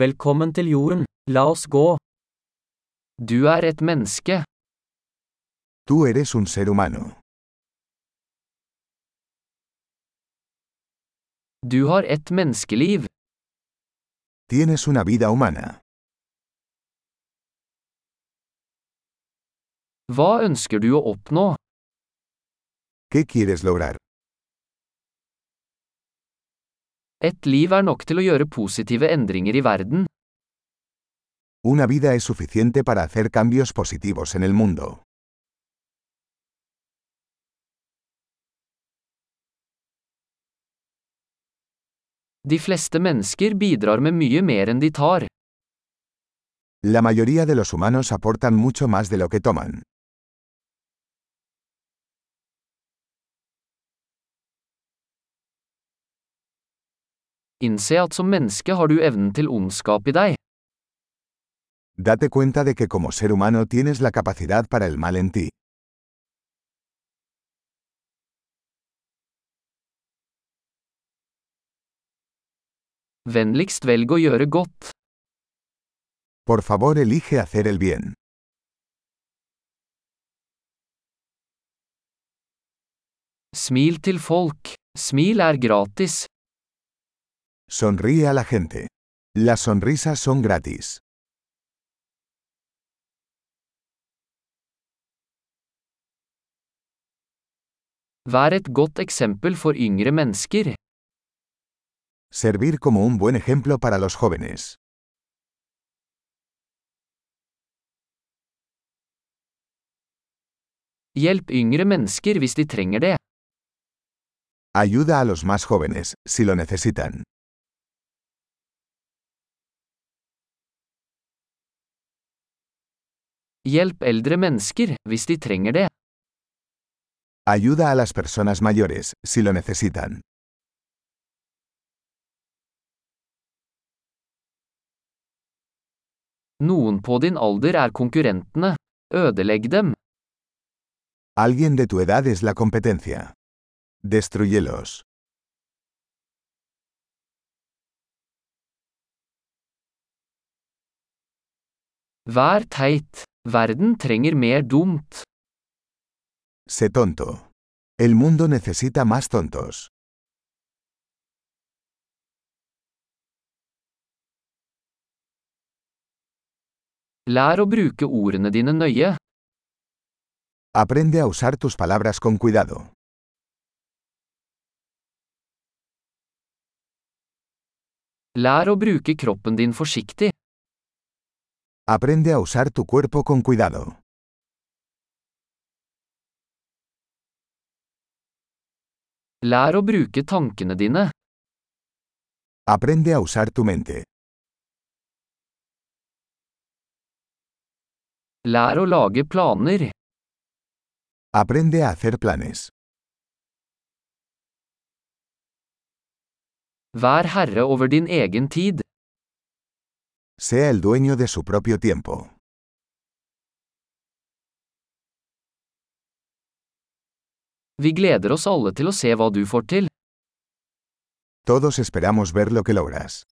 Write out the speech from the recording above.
Velkommen til jorden, la oss gå. Du er et menneske. Tú eres un ser humano. Du har et menneskeliv. Tienes una vida humana. Hva ønsker du å oppnå? ¿Qué quieres lograr? Et liv er nok til å gjøre positive endringer i verden. Una vida es suficiente para hacer cambios positivos en el mundo. De fleste mennesker bidrar med mye mer enn de tar. La mayoría de los humanos aportan mucho más de lo que toman. Innse at som menneske har du evnen til ondskap i deg. Date cuenta de que como ser humano tienes la capacidad para el mal en ti. Vennligst velg å gjøre godt. Por favor, elige hacer el bien. Smil til folk. Smil er gratis. Sonríe a la gente. Las sonrisas son gratis. Vær et godt eksempel for yngre mennesker. Servir como un buen ejemplo para los jóvenes. Hjelp yngre mennesker hvis de trenger det. Ayuda a los más jóvenes, si lo necesitan. Hjelp eldre mennesker hvis de trenger det. Ayuda a las personas mayores, si lo necesitan. Noen på din alder er konkurrentene. Ødelegg dem. Alguien de tu edad es la competencia. Destruyelos. Vær teit. Verden trenger mer dumt. Sé tonto. El mundo necesita más tontos. Lær å bruke ordene dine nøye. Aprende a usar tus palabras con cuidado. Lær å bruke kroppen din forsiktig. Aprende a usar tu cuerpo con cuidado. Lær å bruke tankene dine. Aprende a usar tu mente. Lær å lage planer. Aprende a hacer planes. Vær herre over din egen tid. Sea el dueño de su propio tiempo. Vi gleder oss alle til å se hva du får til. Todos esperamos ver lo que logras.